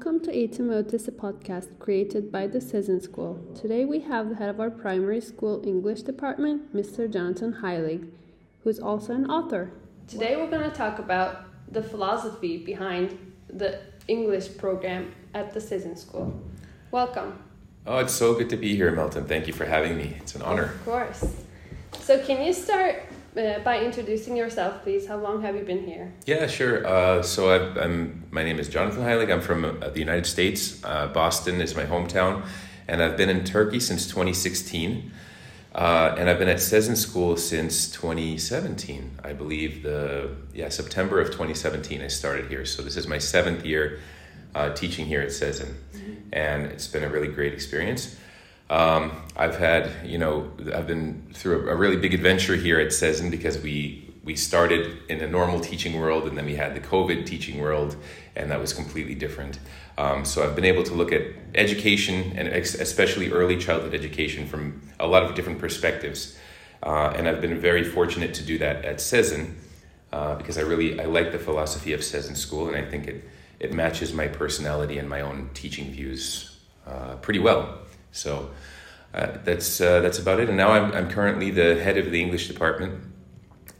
Welcome to Eğitim ve Ötesi, a podcast created by the Sezin School. Today we have the head of our primary school English department, Mr. Jonathan Heilig, who's also an author. Today we're going to talk about the philosophy behind the English program at the Sezin School. Welcome. Oh, it's so good to be here, Melton. Thank you for having me. It's an honor. Of course. So, can you start uh, by introducing yourself, please? How long have you been here? Yeah, sure. Uh, so i am My name is Jonathan Heilig. I'm from uh, the United States. Uh, Boston is my hometown, and I've been in Turkey since 2016. Uh, and I've been at Sezin School since 2017. I believe the yeah September of 2017 I started here. So this is my seventh year uh, teaching here at Sezin and it's been a really great experience. Um, I've had, you know, I've been through a, really big adventure here at Sezin because we we started in a normal teaching world and then we had the COVID teaching world, and that was completely different. Um, so I've been able to look at education and ex- especially early childhood education from a lot of different perspectives, uh, and I've been very fortunate to do that at Sezin uh, because I really I like the philosophy of Sezin School, and I think it it matches my personality and my own teaching views uh, pretty well. So uh, that's uh, that's about it. And now I'm, I'm currently the head of the English department.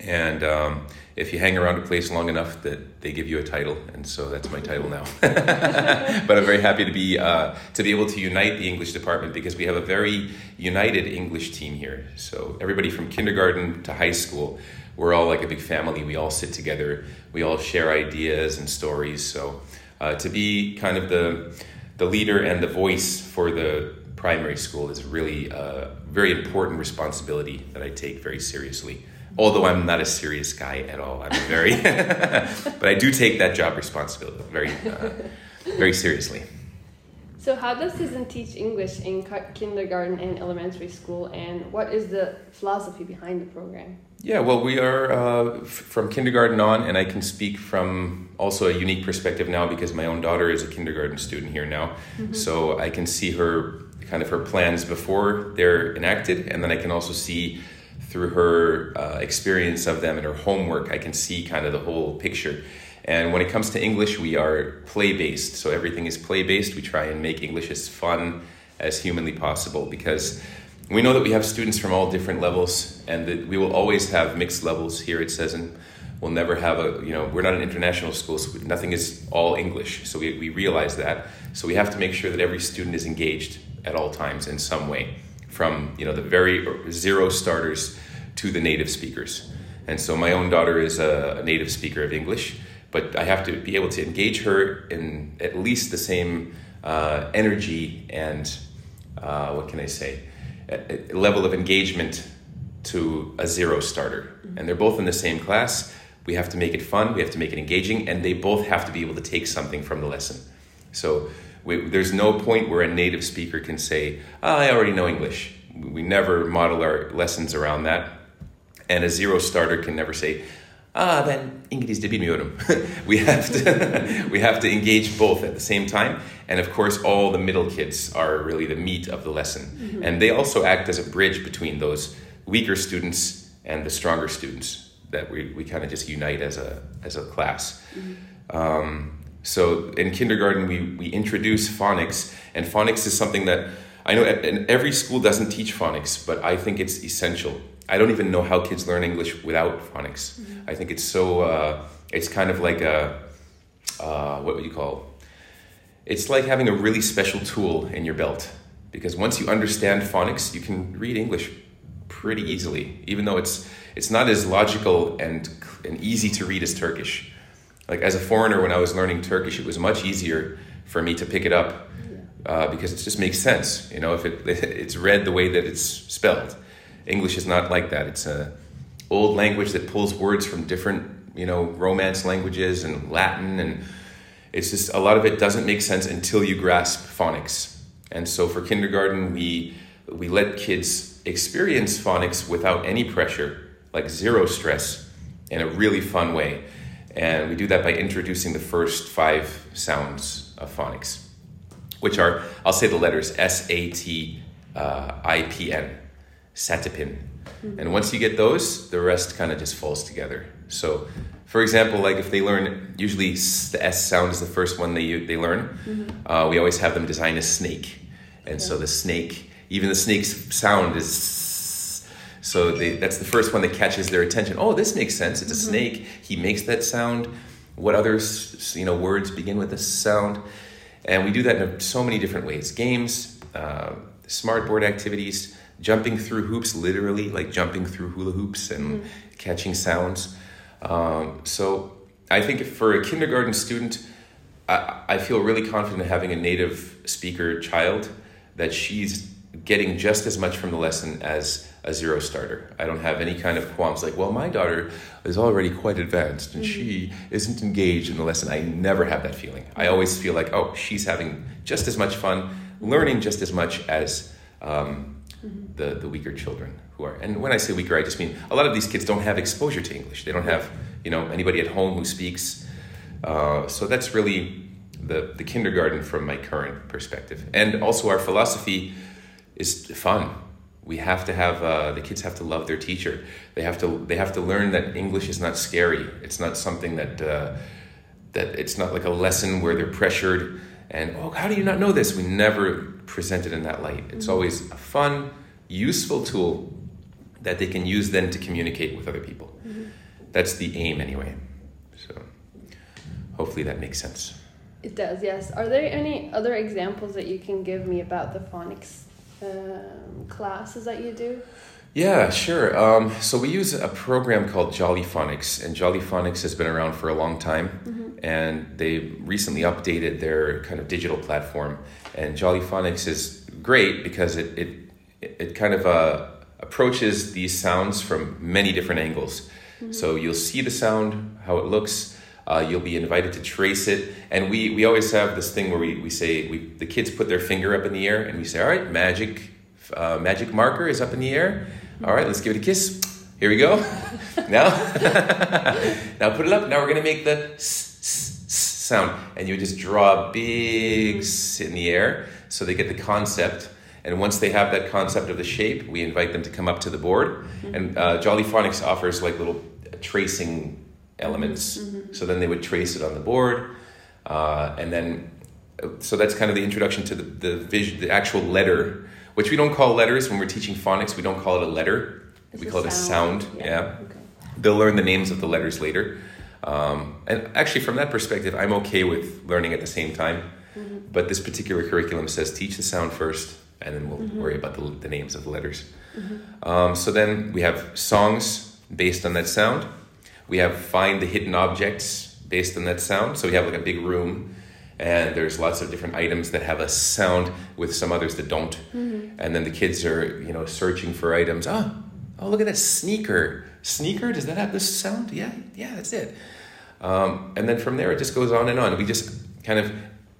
And um, if you hang around a place long enough, that they give you a title, and so that's my title now. but I'm very happy to be uh, to be able to unite the English department because we have a very united English team here. So everybody from kindergarten to high school, we're all like a big family. We all sit together. We all share ideas and stories. So uh, to be kind of the the leader and the voice for the primary school is really a very important responsibility that I take very seriously. Although I'm not a serious guy at all, I'm very, but I do take that job responsibility very, uh, very seriously. So, how does Sezin teach English in kindergarten and elementary school, and what is the philosophy behind the program? Yeah, well, we are uh, from kindergarten on, and I can speak from also a unique perspective now because my own daughter is a kindergarten student here now. Mm-hmm. So I can see her kind of her plans before they're enacted, and then I can also see through her uh, experience of them and her homework, I can see kind of the whole picture. And when it comes to English, we are play based. So everything is play based. We try and make English as fun as humanly possible because we know that we have students from all different levels and that we will always have mixed levels here at Sezin. We'll never have a, you know, we're not an international school, so nothing is all English. So we, we realize that. So we have to make sure that every student is engaged at all times in some way, from, you know, the very zero starters to the native speakers. And so my own daughter is a, a native speaker of English, but I have to be able to engage her in at least the same uh, energy and, uh, what can I say, a, a level of engagement to a zero starter. And they're both in the same class. We have to make it fun, we have to make it engaging, and they both have to be able to take something from the lesson. So we, there's no point where a native speaker can say, oh, I already know English. We never model our lessons around that. And a zero starter can never say, ah, ben İngilizce bilmiyorum. we have to we have to engage both at the same time, and of course, all the middle kids are really the meat of the lesson, mm-hmm. and they also act as a bridge between those weaker students and the stronger students that we, we kind of just unite as a as a class. Mm-hmm. Um, so in kindergarten, we we introduce phonics, and phonics is something that I know every school doesn't teach phonics, but I think it's essential I don't even know how kids learn English without phonics. Mm-hmm. I think it's so, uh, it's kind of like a, uh, what would you call? It's like having a really special tool in your belt because once you understand phonics, you can read English pretty easily, even though it's it's not as logical and and easy to read as Turkish. Like as a foreigner, when I was learning Turkish, it was much easier for me to pick it up uh, because it just makes sense. You know, if it it's read the way that it's spelled. English is not like that. It's a old language that pulls words from different, you know, Romance languages and Latin, and it's just a lot of it doesn't make sense until you grasp phonics. And so for kindergarten, we we let kids experience phonics without any pressure, like zero stress, in a really fun way. And we do that by introducing the first five sounds of phonics, which are, I'll say the letters S A T I P N, uh, I P N. Satipin. Mm-hmm. And once you get those, the rest kind of just falls together. So, for example, like if they learn, usually the S sound is the first one they they learn. Uh, we always have them design a snake, and so the snake, even the snake's sound is. So they, that's the first one that catches their attention. Oh, this makes sense. It's a snake. He makes that sound. What other you know words begin with this sound? And we do that in so many different ways. Games, uh, smartboard activities, jumping through hoops, literally like jumping through hula hoops and catching sounds. Um, so I think for a kindergarten student, I, I feel really confident in having a native speaker child that she's getting just as much from the lesson as a zero starter. I don't have any kind of qualms like, well, my daughter is already quite advanced and she isn't engaged in the lesson. I never have that feeling. I always feel like, oh, she's having just as much fun, learning just as much as um, the, the weaker children who are. And when I say weaker, I just mean a lot of these kids don't have exposure to English. They don't have, you know, anybody at home who speaks. Uh, so that's really the, the kindergarten from my current perspective. And also our philosophy is fun. We have to have uh, the kids have to love their teacher. They have to they have to learn that English is not scary. It's not something that uh, that it's not like a lesson where they're pressured and oh how do you not know this? We never present it in that light. It's always a fun, useful tool that they can use then to communicate with other people. That's the aim anyway. So hopefully that makes sense. It does, yes. Are there any other examples that you can give me about the phonics um, classes that you do? Yeah, sure. Um, so we use a program called Jolly Phonics, and Jolly Phonics has been around for a long time, and they recently updated their kind of digital platform. And Jolly Phonics is great because it it it kind of uh, approaches these sounds from many different angles. So you'll see the sound, how it looks. Uh, you'll be invited to trace it, and we we always have this thing where we, we say we the kids put their finger up in the air, and we say, all right, magic uh, magic marker is up in the air. All right, let's give it a kiss. Here we go. now, now put it up. Now we're gonna make the s, s sound, and you just draw a big s in the air, so they get the concept. And once they have that concept of the shape, we invite them to come up to the board. And uh, Jolly Phonics offers like little tracing elements. So then they would trace it on the board, uh, and then so that's kind of the introduction to the the, vision, the actual letter, which we don't call letters when we're teaching phonics. We don't call it a letter. It's we call it a sound. Yeah. Okay. They'll learn the names of the letters later. Um, and actually, from that perspective, I'm okay with learning at the same time. But this particular curriculum says teach the sound first, and then we'll worry about the, the names of the letters. Um, so then we have songs based on that sound. We have find the hidden objects based on that sound. So we have like a big room, and there's lots of different items that have a sound with some others that don't. Mm-hmm. And then the kids are, you know, searching for items. Oh, oh, look at that sneaker. Sneaker, does that have this sound? Yeah, yeah, that's it. Um, and then from there, it just goes on and on. We just kind of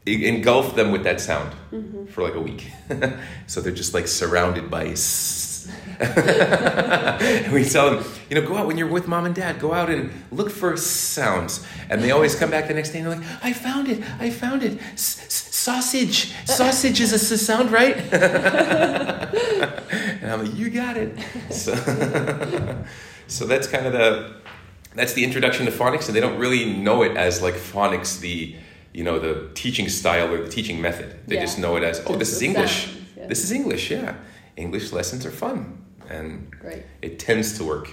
engulf them with that sound mm-hmm. for like a week. so they're just like surrounded by. S- and we tell them, you know, go out when you're with mom and dad, go out and look for sounds. And they always come back the next day and they're like, I found it, I found it. Sausage, sausage is a sound, right? and I'm like, you got it. So, so that's kind of the that's the introduction to phonics, and they don't really know it as like phonics, the you know the teaching style or the teaching method. They Yeah. just know it as oh, this is English. sounds. This is English. Yeah, English lessons are fun, and it tends to work.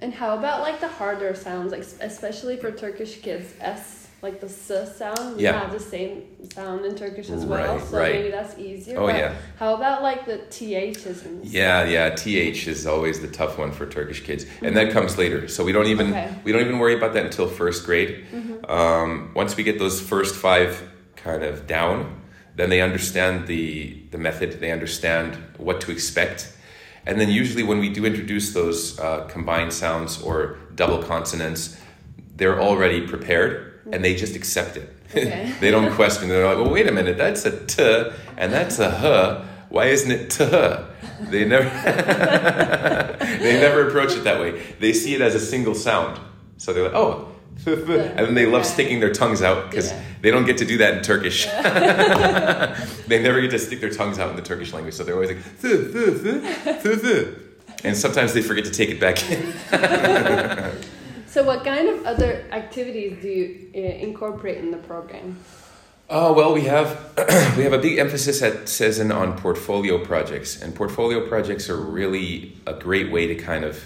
And how about like the harder sounds, like especially for Turkish kids, S like the S sound, Yeah. have the same sound in Turkish as well, Right, so right. maybe that's easier. Oh, but yeah. How about like the THs Yeah, yeah. Th is always the tough one for Turkish kids, and that comes later. So we don't even Okay. Mm-hmm. we don't even worry about that until first grade. Um, once we get those first five kind of down, then they understand the the method. They understand what to expect, and then usually when we do introduce those uh, combined sounds or double consonants, they're already prepared and they just accept it. Okay. they don't question. They're like, well, wait a minute, that's a t and that's a h. Why isn't it t? They never they never approach it that way. They see it as a single sound. So they're like, oh, th- th," and then they love sticking their tongues out because Yeah. they don't get to do that in Turkish. they never get to stick their tongues out in the Turkish language, so they're always like, th- th- th- th- th." and sometimes they forget to take it back in. So, what kind of other activities do you uh, incorporate in the program? Oh well, we have we have a big emphasis at Sezin on portfolio projects, and portfolio projects are really a great way to kind of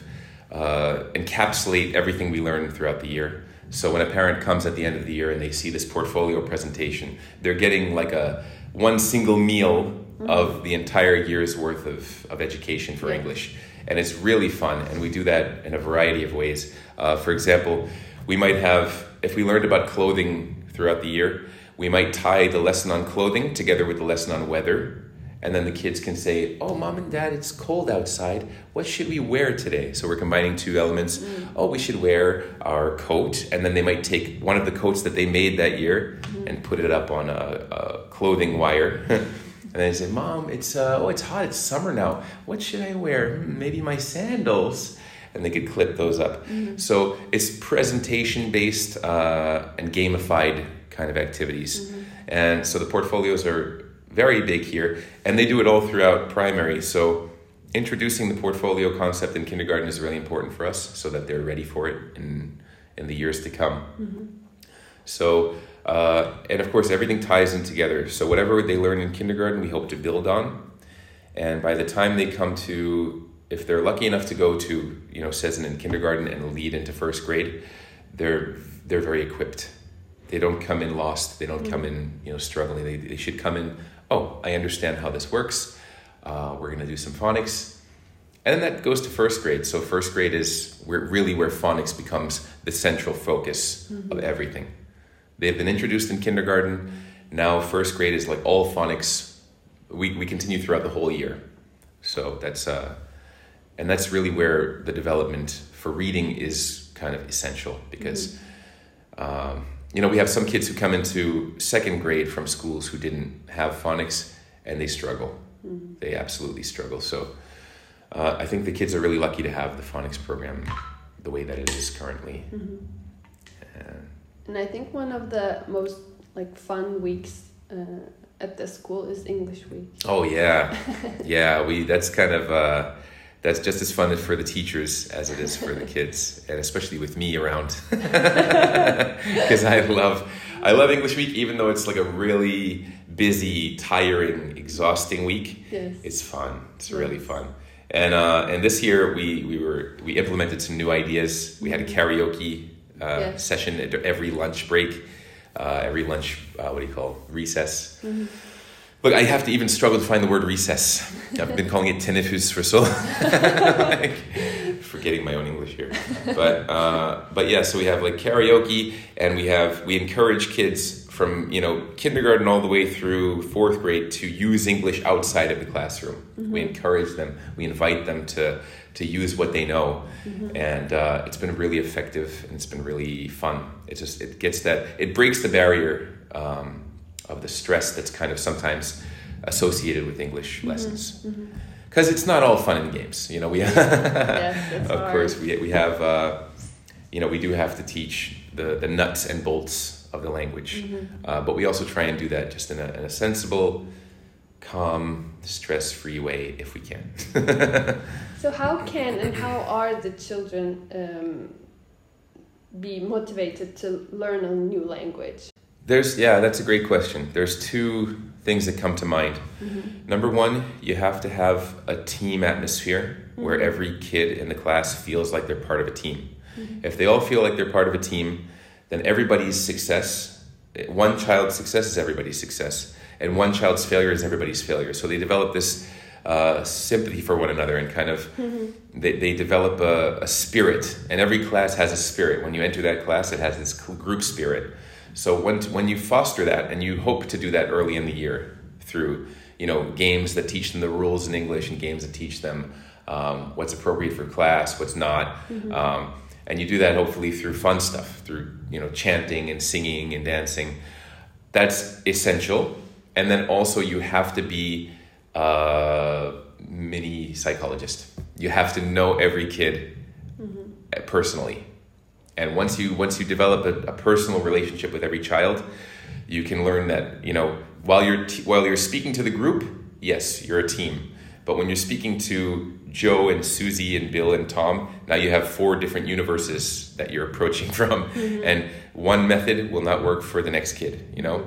uh, encapsulate everything we learn throughout the year. So when a parent comes at the end of the year and they see this portfolio presentation, they're getting like a one single meal mm-hmm. of the entire year's worth of, of education for yeah. English, and it's really fun. And we do that in a variety of ways. Uh, for example, we might have if we learned about clothing throughout the year we might tie the lesson on clothing together with the lesson on weather. And then the kids can say, Oh, mom and dad, it's cold outside. What should we wear today? So we're combining two elements. Mm. Oh, we should wear our coat. And then they might take one of the coats that they made that year mm. and put it up on a, a clothing wire. and they say, Mom, it's, uh, oh, it's hot. It's summer now. What should I wear? Hmm, maybe my sandals and they could clip those up. Mm-hmm. So it's presentation based uh, and gamified kind of activities. Mm-hmm. And so the portfolios are very big here, and they do it all throughout primary. So introducing the portfolio concept in kindergarten is really important for us so that they're ready for it in, in the years to come. Mm-hmm. So, uh, and of course, everything ties in together. So, whatever they learn in kindergarten, we hope to build on. And by the time they come to, if they're lucky enough to go to, you know, Sezin in kindergarten and lead into first grade, they're, they're very equipped they don't come in lost. They don't mm-hmm. come in, you know, struggling. They, they should come in, oh, I understand how this works. Uh, we're going to do some phonics. And then that goes to first grade. So first grade is where, really where phonics becomes the central focus mm-hmm. of everything. They've been introduced in kindergarten. Now first grade is like all phonics. We, we continue throughout the whole year. So that's, uh, and that's really where the development for reading is kind of essential because mm-hmm. um, you know, we have some kids who come into second grade from schools who didn't have phonics and they struggle. Mm-hmm. They absolutely struggle. So uh, I think the kids are really lucky to have the phonics program the way that it is currently. Mm-hmm. And, and I think one of the most like fun weeks uh, at the school is English week. Oh yeah, yeah. We that's kind of. That's just as fun for the teachers as it is for the kids, and especially with me around, because I love I love English Week, even though it's like a really busy, tiring, exhausting week. Yes. It's fun. It's yes. really fun. And uh, and this year we we were we implemented some new ideas. We had a karaoke uh, yes. session at every lunch break, uh, every lunch uh, what do you call recess. Mm-hmm Look, I have to even struggle to find the word recess. I've been calling it teneffüs for so long. like, forgetting my own English here. But uh, but yeah, so we have like karaoke, and we have we encourage kids from you know kindergarten all the way through fourth grade to use English outside of the classroom. Mm-hmm. We encourage them. We invite them to to use what they know, mm-hmm. and uh, it's been really effective and it's been really fun. It just it gets that it breaks the barrier. Um, of the stress that's kind of sometimes associated with English mm-hmm. lessons. Because mm-hmm. it's not all fun and games, you know. We, yes, of hard. course, we we have, uh, you know, we do have to teach the the nuts and bolts of the language, mm-hmm. uh, but we also try and do that just in a, in a sensible, calm, stress-free way if we can. so, how can and how are the children? Um, be motivated to learn a new language there's yeah, that's a great question. There's two things that come to mind. Mm-hmm. Number one, you have to have a team atmosphere mm-hmm. where every kid in the class feels like they're part of a team. Mm-hmm. If they all feel like they're part of a team, then everybody's success, one child's success is everybody's success, and one child's failure is everybody's failure. So they develop this uh, sympathy for one another and kind of mm-hmm. they, they develop a, a spirit. And every class has a spirit. When you enter that class, it has this group spirit. So when when you foster that, and you hope to do that early in the year through you know games that teach them the rules in English and games that teach them um, what's appropriate for class, what's not, mm-hmm. um, and you do that hopefully through fun stuff, through you know chanting and singing and dancing. That's essential, and then also you have to be a mini psychologist. You have to know every kid mm-hmm. personally and once you once you develop a, a, personal relationship with every child you can learn that you know while you're t- while you're speaking to the group yes you're a team. But when you're speaking to Joe and Susie and Bill and Tom, now you have four different universes that you're approaching from, and one method will not work for the next kid. You know,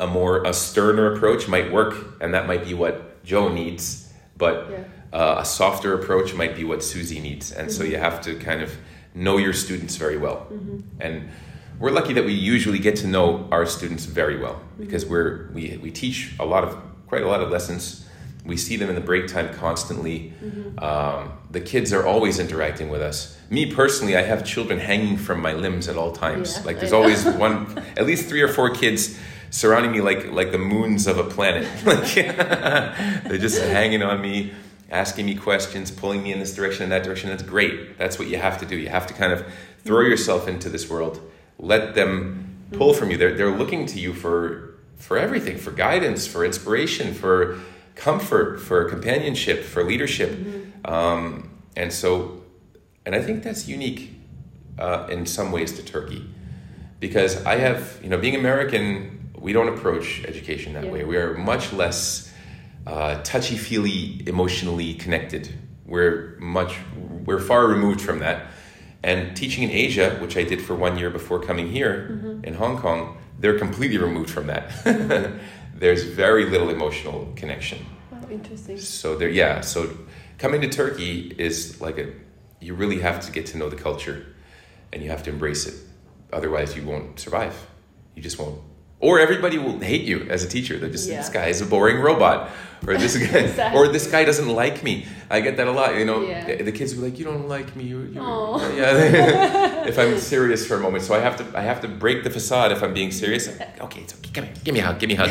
a more a sterner approach might work, and that might be what Joe needs, but Yeah. uh, a softer approach might be what Susie needs, and so you have to kind of know your students very well. And we're lucky that we usually get to know our students very well because we're we, we teach a lot of quite a lot of lessons. We see them in the break time constantly. Um, the kids are always interacting with us. Me personally, I have children hanging from my limbs at all times. Yeah, like there's always one, at least three or four kids surrounding me like like the moons of a planet. Like they're just hanging on me, asking me questions, pulling me in this direction and that direction. That's great. That's what you have to do. You have to kind of throw yourself into this world. Let them pull from you. They're they're looking to you for for everything, for guidance, for inspiration, for comfort, for companionship, for leadership. Um, and so, and I think that's unique uh, in some ways to Turkey because I have, you know, being American, we don't approach education that Yeah. way. We are much less uh, touchy feely, emotionally connected. We're much, we're far removed from that. And teaching in Asia, which I did for one year before coming here in Hong Kong, they're completely removed from that. There's very little emotional connection. Oh, interesting. So there, yeah. So coming to Turkey is like a, you really have to get to know the culture, and you have to embrace it. Otherwise, you won't survive. You just won't. Or everybody will hate you as a teacher. They're just Yeah. this guy is a boring robot, or this guy, Exactly. or this guy doesn't like me. I get that a lot. You know, Yeah. the kids will be like, "You don't like me." You, yeah. if I'm serious for a moment, so I have to, I have to break the facade. If I'm being serious, okay, it's okay. Come here, give me a hug, give me a hug,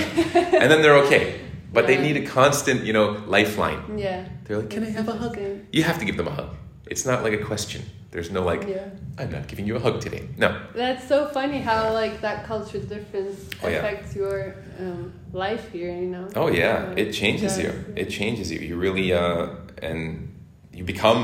and then they're okay. But they need a constant, you know, lifeline. Yeah. They're like, "Can I have a hug?" You have to give them a hug. It's not like a question. There's no like, Yeah. "I'm not giving you a hug today." No. That's so funny how like that culture difference Oh, yeah. affects your um, life here. You know. Oh yeah, Uh, it changes you. It changes you. You really uh, and you become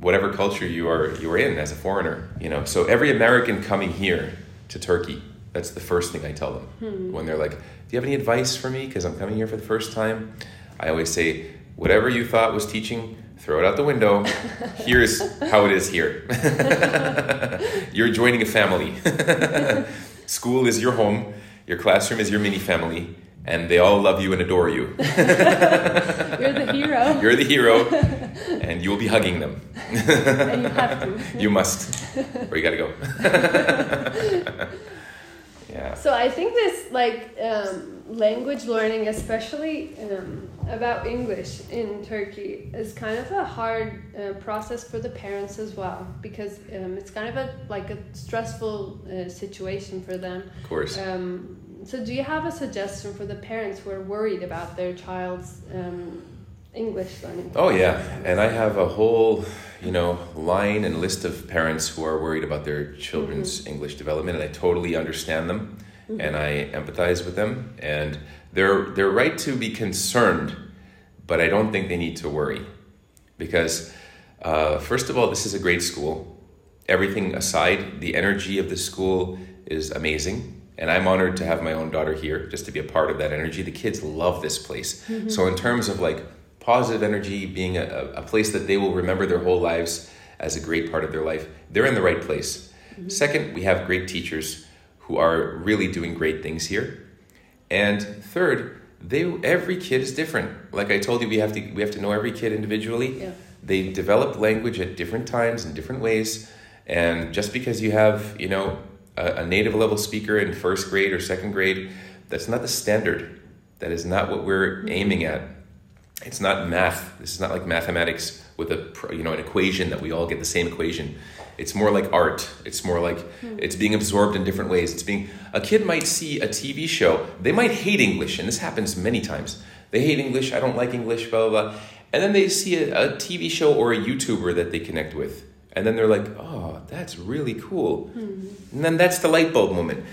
whatever culture you are you are in as a foreigner. You know. So every American coming here to Turkey, that's the first thing I tell them when they're like, "Do you have any advice for me? Because I'm coming here for the first time." I always say, "Whatever you thought was teaching." Throw it out the window. Here's how it is here. You're joining a family. School is your home. Your classroom is your mini family, and they all love you and adore you. You're the hero, You're the hero, and you will be hugging them. and you have to. You must, or you gotta go. Yeah. So I think this like um, language learning, especially um, about English in Turkey, is kind of a hard uh, process for the parents as well because um, it's kind of a like a stressful uh, situation for them. Of course. Um, so do you have a suggestion for the parents who are worried about their child's um, English learning? Oh yeah, and I have a whole, you know, line and list of parents who are worried about their children's mm-hmm. English development, and I totally understand them, mm-hmm. and I empathize with them, and they're they're right to be concerned, but I don't think they need to worry, because uh, first of all, this is a great school. Everything aside, the energy of the school is amazing. And I'm honored to have my own daughter here, just to be a part of that energy. The kids love this place. Mm-hmm. So, in terms of like positive energy, being a, a place that they will remember their whole lives as a great part of their life, they're in the right place. Mm-hmm. Second, we have great teachers who are really doing great things here. And third, they every kid is different. Like I told you, we have to we have to know every kid individually. Yeah. They develop language at different times in different ways, and just because you have you know a, a native level speaker in first grade or second grade, that's not the standard. That is not what we're mm-hmm. aiming at. It's not math. This is not like mathematics with a you know an equation that we all get the same equation. It's more like art. It's more like hmm. it's being absorbed in different ways. It's being a kid might see a TV show. They might hate English, and this happens many times. They hate English. I don't like English. Blah blah blah. And then they see a, a TV show or a YouTuber that they connect with, and then they're like, "Oh, that's really cool." Hmm. And then that's the light bulb moment.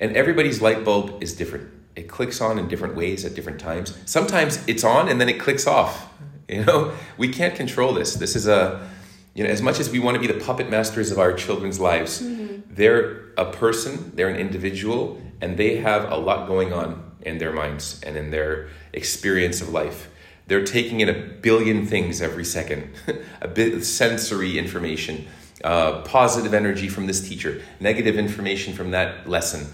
And everybody's light bulb is different. It clicks on in different ways at different times. Sometimes it's on and then it clicks off. You know, we can't control this. This is a, you know, as much as we want to be the puppet masters of our children's lives, they're a person, they're an individual, and they have a lot going on in their minds and in their experience of life. They're taking in a billion things every second, a bit of sensory information, uh, positive energy from this teacher, negative information from that lesson.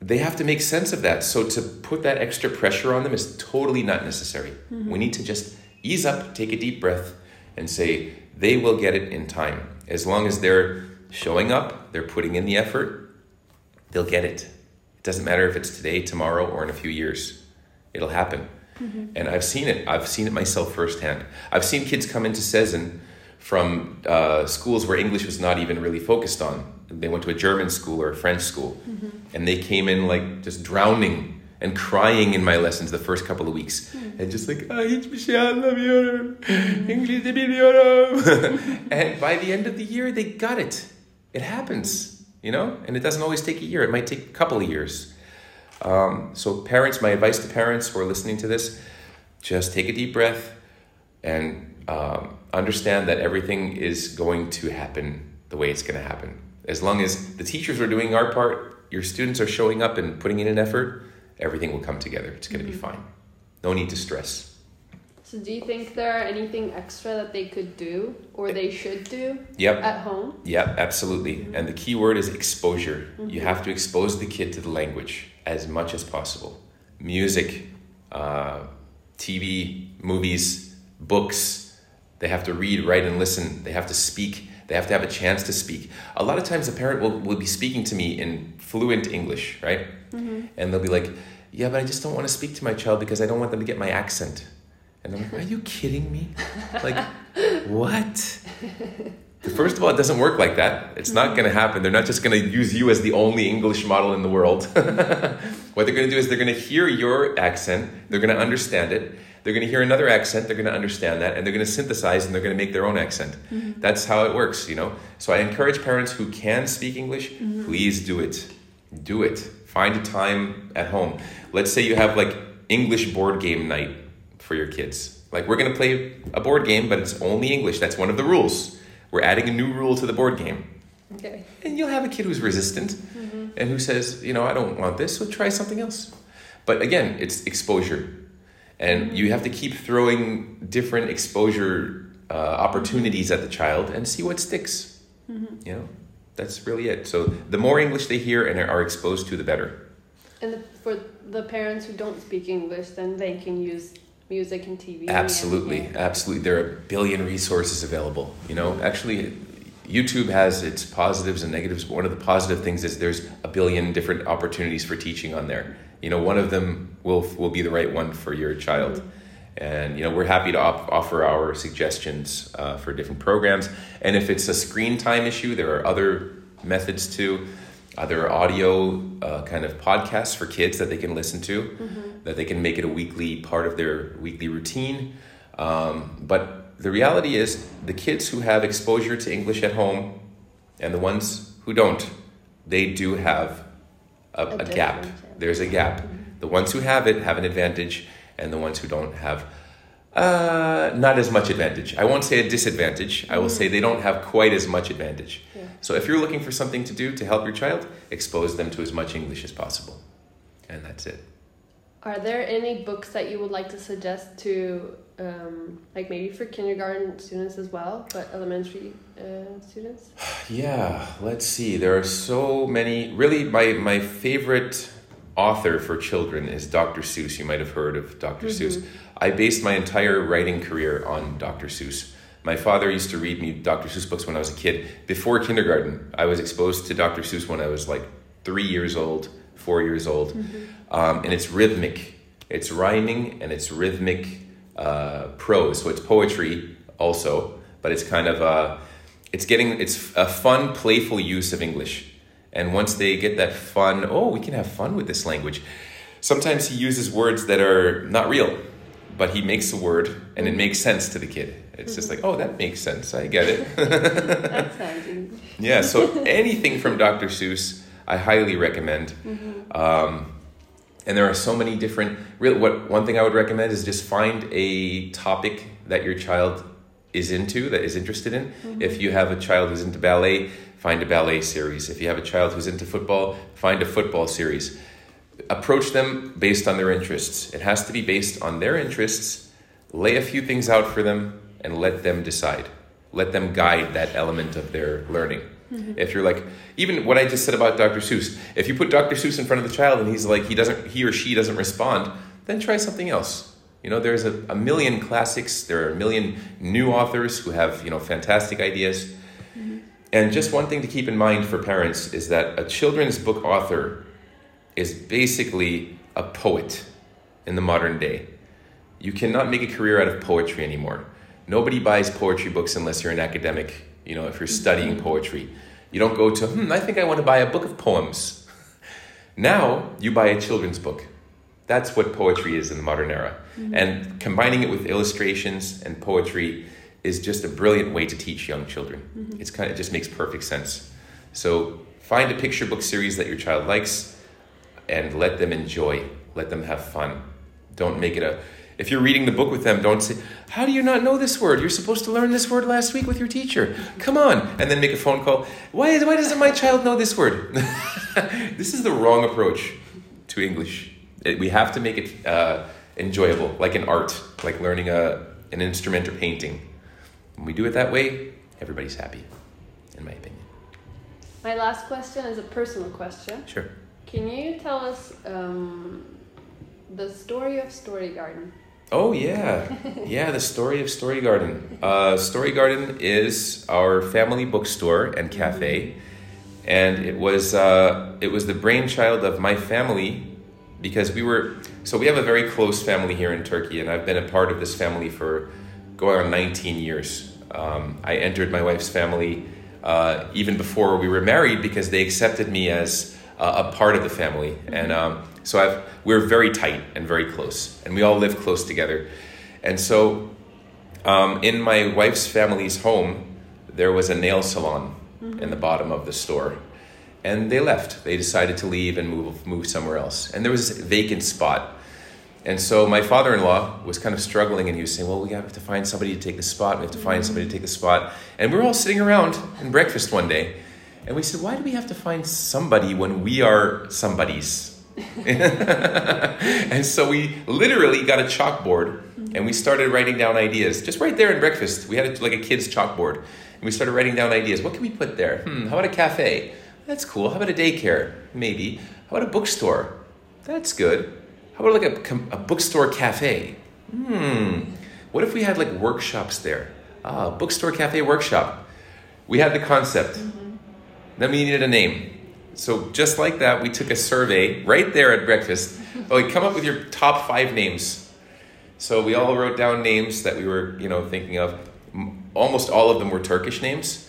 They have to make sense of that. So to put that extra pressure on them is totally not necessary. Mm-hmm. We need to just ease up, take a deep breath, and say they will get it in time. As long as they're showing up, they're putting in the effort, they'll get it. It doesn't matter if it's today, tomorrow, or in a few years. It'll happen. Mm-hmm. And I've seen it. I've seen it myself firsthand. I've seen kids come into Sezin from uh, schools where English was not even really focused on. They went to a German school or a French school, and they came in like just drowning and crying in my lessons the first couple of weeks, and just like "Ah, hiçbir şey anlamıyorum, İngilizce biliyorum. and by the end of the year, they got it. It happens, you know, and it doesn't always take a year. It might take a couple of years. Um, so, parents, my advice to parents who are listening to this just take a deep breath and um, understand that everything is going to happen the way it's going to happen. As long as the teachers are doing our part, your students are showing up and putting in an effort, everything will come together. It's going to be mm-hmm. fine. No need to stress. So, do you think there are anything extra that they could do or they should do Yep. at home? Yep, absolutely. Mm-hmm. And the key word is exposure. You mm-hmm. have to expose the kid to the language as much as possible. Music, uh, TV, movies, books. They have to read, write, and listen. They have to speak. They have to have a chance to speak. A lot of times, a parent will, will be speaking to me in fluent English, right? Mm-hmm. And they'll be like, Yeah, but I just don't want to speak to my child because I don't want them to get my accent. And I'm like, Are you kidding me? Like, what? First of all, it doesn't work like that. It's not going to happen. They're not just going to use you as the only English model in the world. what they're going to do is they're going to hear your accent, they're going to understand it. They're going to hear another accent, they're going to understand that, and they're going to synthesize and they're going to make their own accent. Mm-hmm. That's how it works, you know? So I encourage parents who can speak English, mm-hmm. please do it. Do it. Find a time at home. Let's say you have like English board game night for your kids. Like, we're going to play a board game, but it's only English. That's one of the rules. We're adding a new rule to the board game. Okay. And you'll have a kid who's resistant mm-hmm. and who says, you know, I don't want this, so try something else. But again, it's exposure. And you have to keep throwing different exposure uh, opportunities at the child and see what sticks. You know, that's really it. So the more English they hear and are exposed to, the better. And the, for the parents who don't speak English, then they can use music and TV. Absolutely, yeah. absolutely. There are a billion resources available. You know, actually, YouTube has its positives and negatives. But one of the positive things is there's a billion different opportunities for teaching on there. You know, one of them will will be the right one for your child. And you know, we're happy to op- offer our suggestions uh, for different programs. And if it's a screen time issue, there are other methods too. Uh, there are audio uh, kind of podcasts for kids that they can listen to, that they can make it a weekly part of their weekly routine. Um, but the reality is, the kids who have exposure to English at home and the ones who don't, they do have a, A a gap. There's a gap. The ones who have it have an advantage, and the ones who don't have uh, not as much advantage. I won't say a disadvantage. I will say they don't have quite as much advantage. Yeah. So if you're looking for something to do to help your child, expose them to as much English as possible. And that's it. Are there any books that you would like to suggest to, um, like maybe for kindergarten students as well, but elementary uh, students? Yeah, let's see. There are so many. Really, my, my favorite author for children is Dr. Seuss. You might have heard of doctor Seuss. I based my entire writing career on Dr. Seuss. My father used to read me Dr. Seuss books when I was a kid. Before kindergarten, I was exposed to Dr. Seuss when I was like three years old, four years old. Um, and it's rhythmic, it's rhyming, and it's rhythmic uh, prose. So it's poetry also, but it's kind of uh, it's getting it's a fun, playful use of English. And once they get that fun, oh, we can have fun with this language. Sometimes he uses words that are not real, but he makes a word and it mm-hmm. makes sense to the kid. It's just like, oh, that makes sense. I get it. That sounds English. Yeah, so anything from Dr. Seuss, I highly recommend. Mm-hmm. Um, and there are so many different. Real, what one thing I would recommend is just find a topic that your child is into, that is interested in. Mm-hmm. If you have a child who's into ballet, find a ballet series. If you have a child who's into football, find a football series. Approach them based on their interests. It has to be based on their interests, lay a few things out for them and let them decide. Let them guide that element of their learning. Mm-hmm. If you're like, even what I just said about Dr. Seuss, if you put Dr. Seuss in front of the child and he's like, he doesn't, he or she doesn't respond, then try something else. You know, there's a, a million classics, there are a million new authors who have, you know, fantastic ideas. And just one thing to keep in mind for parents is that a children's book author is basically a poet in the modern day. You cannot make a career out of poetry anymore. Nobody buys poetry books unless you're an academic, you know, if you're studying mm-hmm. poetry. You don't go to, hmm, I think I want to buy a book of poems. now you buy a children's book. That's what poetry is in the modern era. Mm-hmm. And combining it with illustrations and poetry is just a brilliant way to teach young children. Mm-hmm. It's kind of, it just makes perfect sense. So find a picture book series that your child likes and let them enjoy, let them have fun. Don't make it a if you're reading the book with them, don't say, How do you not know this word? You're supposed to learn this word last week with your teacher. Come on. And then make a phone call. Why, is, why doesn't my child know this word? this is the wrong approach to English. It, we have to make it uh, enjoyable, like an art, like learning a, an instrument or painting. When we do it that way, everybody's happy, in my opinion. My last question is a personal question. Sure. Can you tell us um, the story of Story Garden? Oh yeah, yeah. The story of Story Garden. Uh, Story Garden is our family bookstore and cafe, and it was uh, it was the brainchild of my family because we were so we have a very close family here in Turkey, and I've been a part of this family for going on 19 years. Um, I entered my wife's family uh, even before we were married because they accepted me as a part of the family, and um, so I've, we're very tight and very close, and we all live close together. And so, um, in my wife's family's home, there was a nail salon mm-hmm. in the bottom of the store, and they left. They decided to leave and move move somewhere else, and there was a vacant spot. And so my father-in-law was kind of struggling, and he was saying, "Well, we have to find somebody to take the spot. We have to find somebody to take the spot." And we were all sitting around in breakfast one day, and we said, "Why do we have to find somebody when we are somebody's?" and so we literally got a chalkboard and we started writing down ideas. Just right there in breakfast, we had a, like a kid's chalkboard. And we started writing down ideas. What can we put there? Hmm, how about a cafe? That's cool. How about a daycare? Maybe. How about a bookstore? That's good. How about like a, a bookstore cafe? Hmm. What if we had like workshops there? Ah, bookstore cafe workshop. We had the concept. Mm-hmm. Then we needed a name. So just like that, we took a survey right there at breakfast. Oh, come up with your top five names. So we all wrote down names that we were, you know, thinking of. Almost all of them were Turkish names.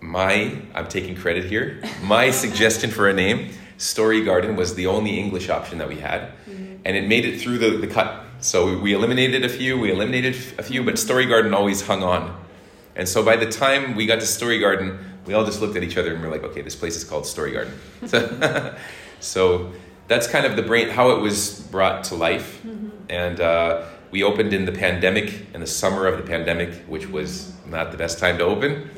My, I'm taking credit here. My suggestion for a name, Story Garden, was the only English option that we had, mm-hmm. and it made it through the, the cut. So we eliminated a few, we eliminated a few, but Story Garden always hung on. And so by the time we got to Story Garden, we all just looked at each other and we're like, okay, this place is called Story Garden. so, so that's kind of the brain, how it was brought to life. Mm-hmm. And uh, we opened in the pandemic, in the summer of the pandemic, which was not the best time to open.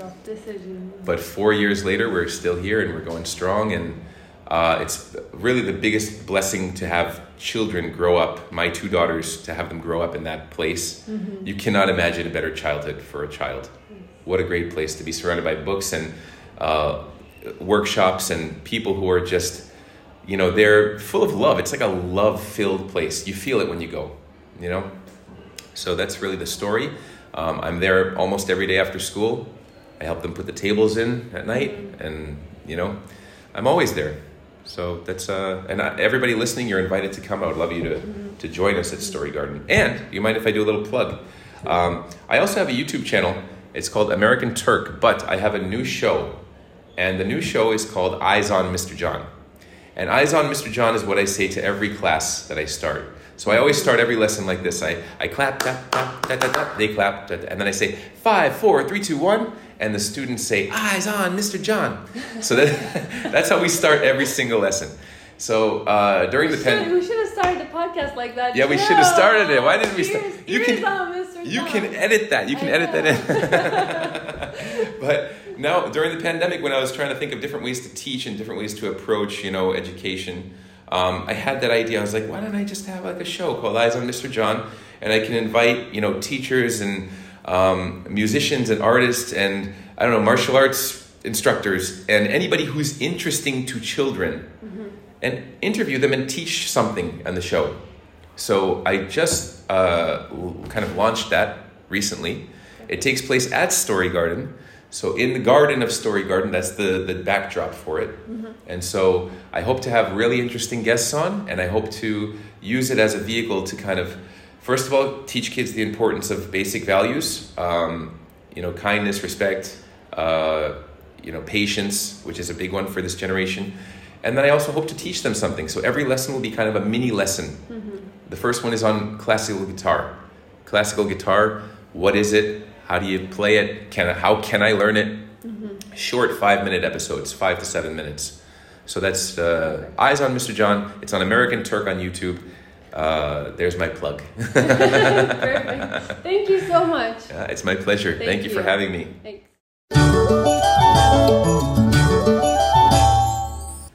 But four years later, we're still here and we're going strong. And uh, it's really the biggest blessing to have children grow up, my two daughters, to have them grow up in that place. Mm-hmm. You cannot imagine a better childhood for a child what a great place to be surrounded by books and uh, workshops and people who are just, you know, they're full of love. It's like a love filled place. You feel it when you go, you know? So that's really the story. Um, I'm there almost every day after school. I help them put the tables in at night, and, you know, I'm always there. So that's uh, and everybody listening, you're invited to come. I would love you to to join us at Story Garden. And you mind if I do a little plug? Um, I also have a YouTube channel it's called American Turk, but I have a new show. And the new show is called Eyes on Mr. Jon. And Eyes on Mr. Jon is what I say to every class that I start. So I always start every lesson like this. I, I clap, tap, tap, tap, tap, tap, they clap, tap, and then I say five, four, three, two, one, and the students say, Eyes on Mr. Jon. So that, that's how we start every single lesson. So uh, during the pandemic, we should have started the podcast like that. Yeah, we should have started it. Why didn't we start? You can, you can edit that. You can I edit know. that in. but now during the pandemic, when I was trying to think of different ways to teach and different ways to approach, you know, education, um, I had that idea. I was like, why don't I just have like a show called Eyes on Mr. Jon? and I can invite you know teachers and um, musicians and artists and I don't know martial arts instructors and anybody who's interesting to children, mm-hmm. and interview them and teach something on the show. So I just uh, kind of launched that recently. It takes place at Story Garden. So in the garden of Story Garden, that's the, the backdrop for it. Mm-hmm. And so I hope to have really interesting guests on, and I hope to use it as a vehicle to kind of, first of all, teach kids the importance of basic values, um, you know, kindness, respect, uh, you know, patience, which is a big one for this generation. And then I also hope to teach them something. So every lesson will be kind of a mini lesson. Mm-hmm. The first one is on classical guitar. Classical guitar, what is it? How do you play it? Can how can I learn it? Mm-hmm. Short five minute episodes, five to seven minutes. So that's uh, Eyes on Mr. Jon. It's on American Turk on YouTube uh, there's my plug. Perfect. Thank you so much. It's my pleasure. Thank, Thank you. you for having me. Thanks.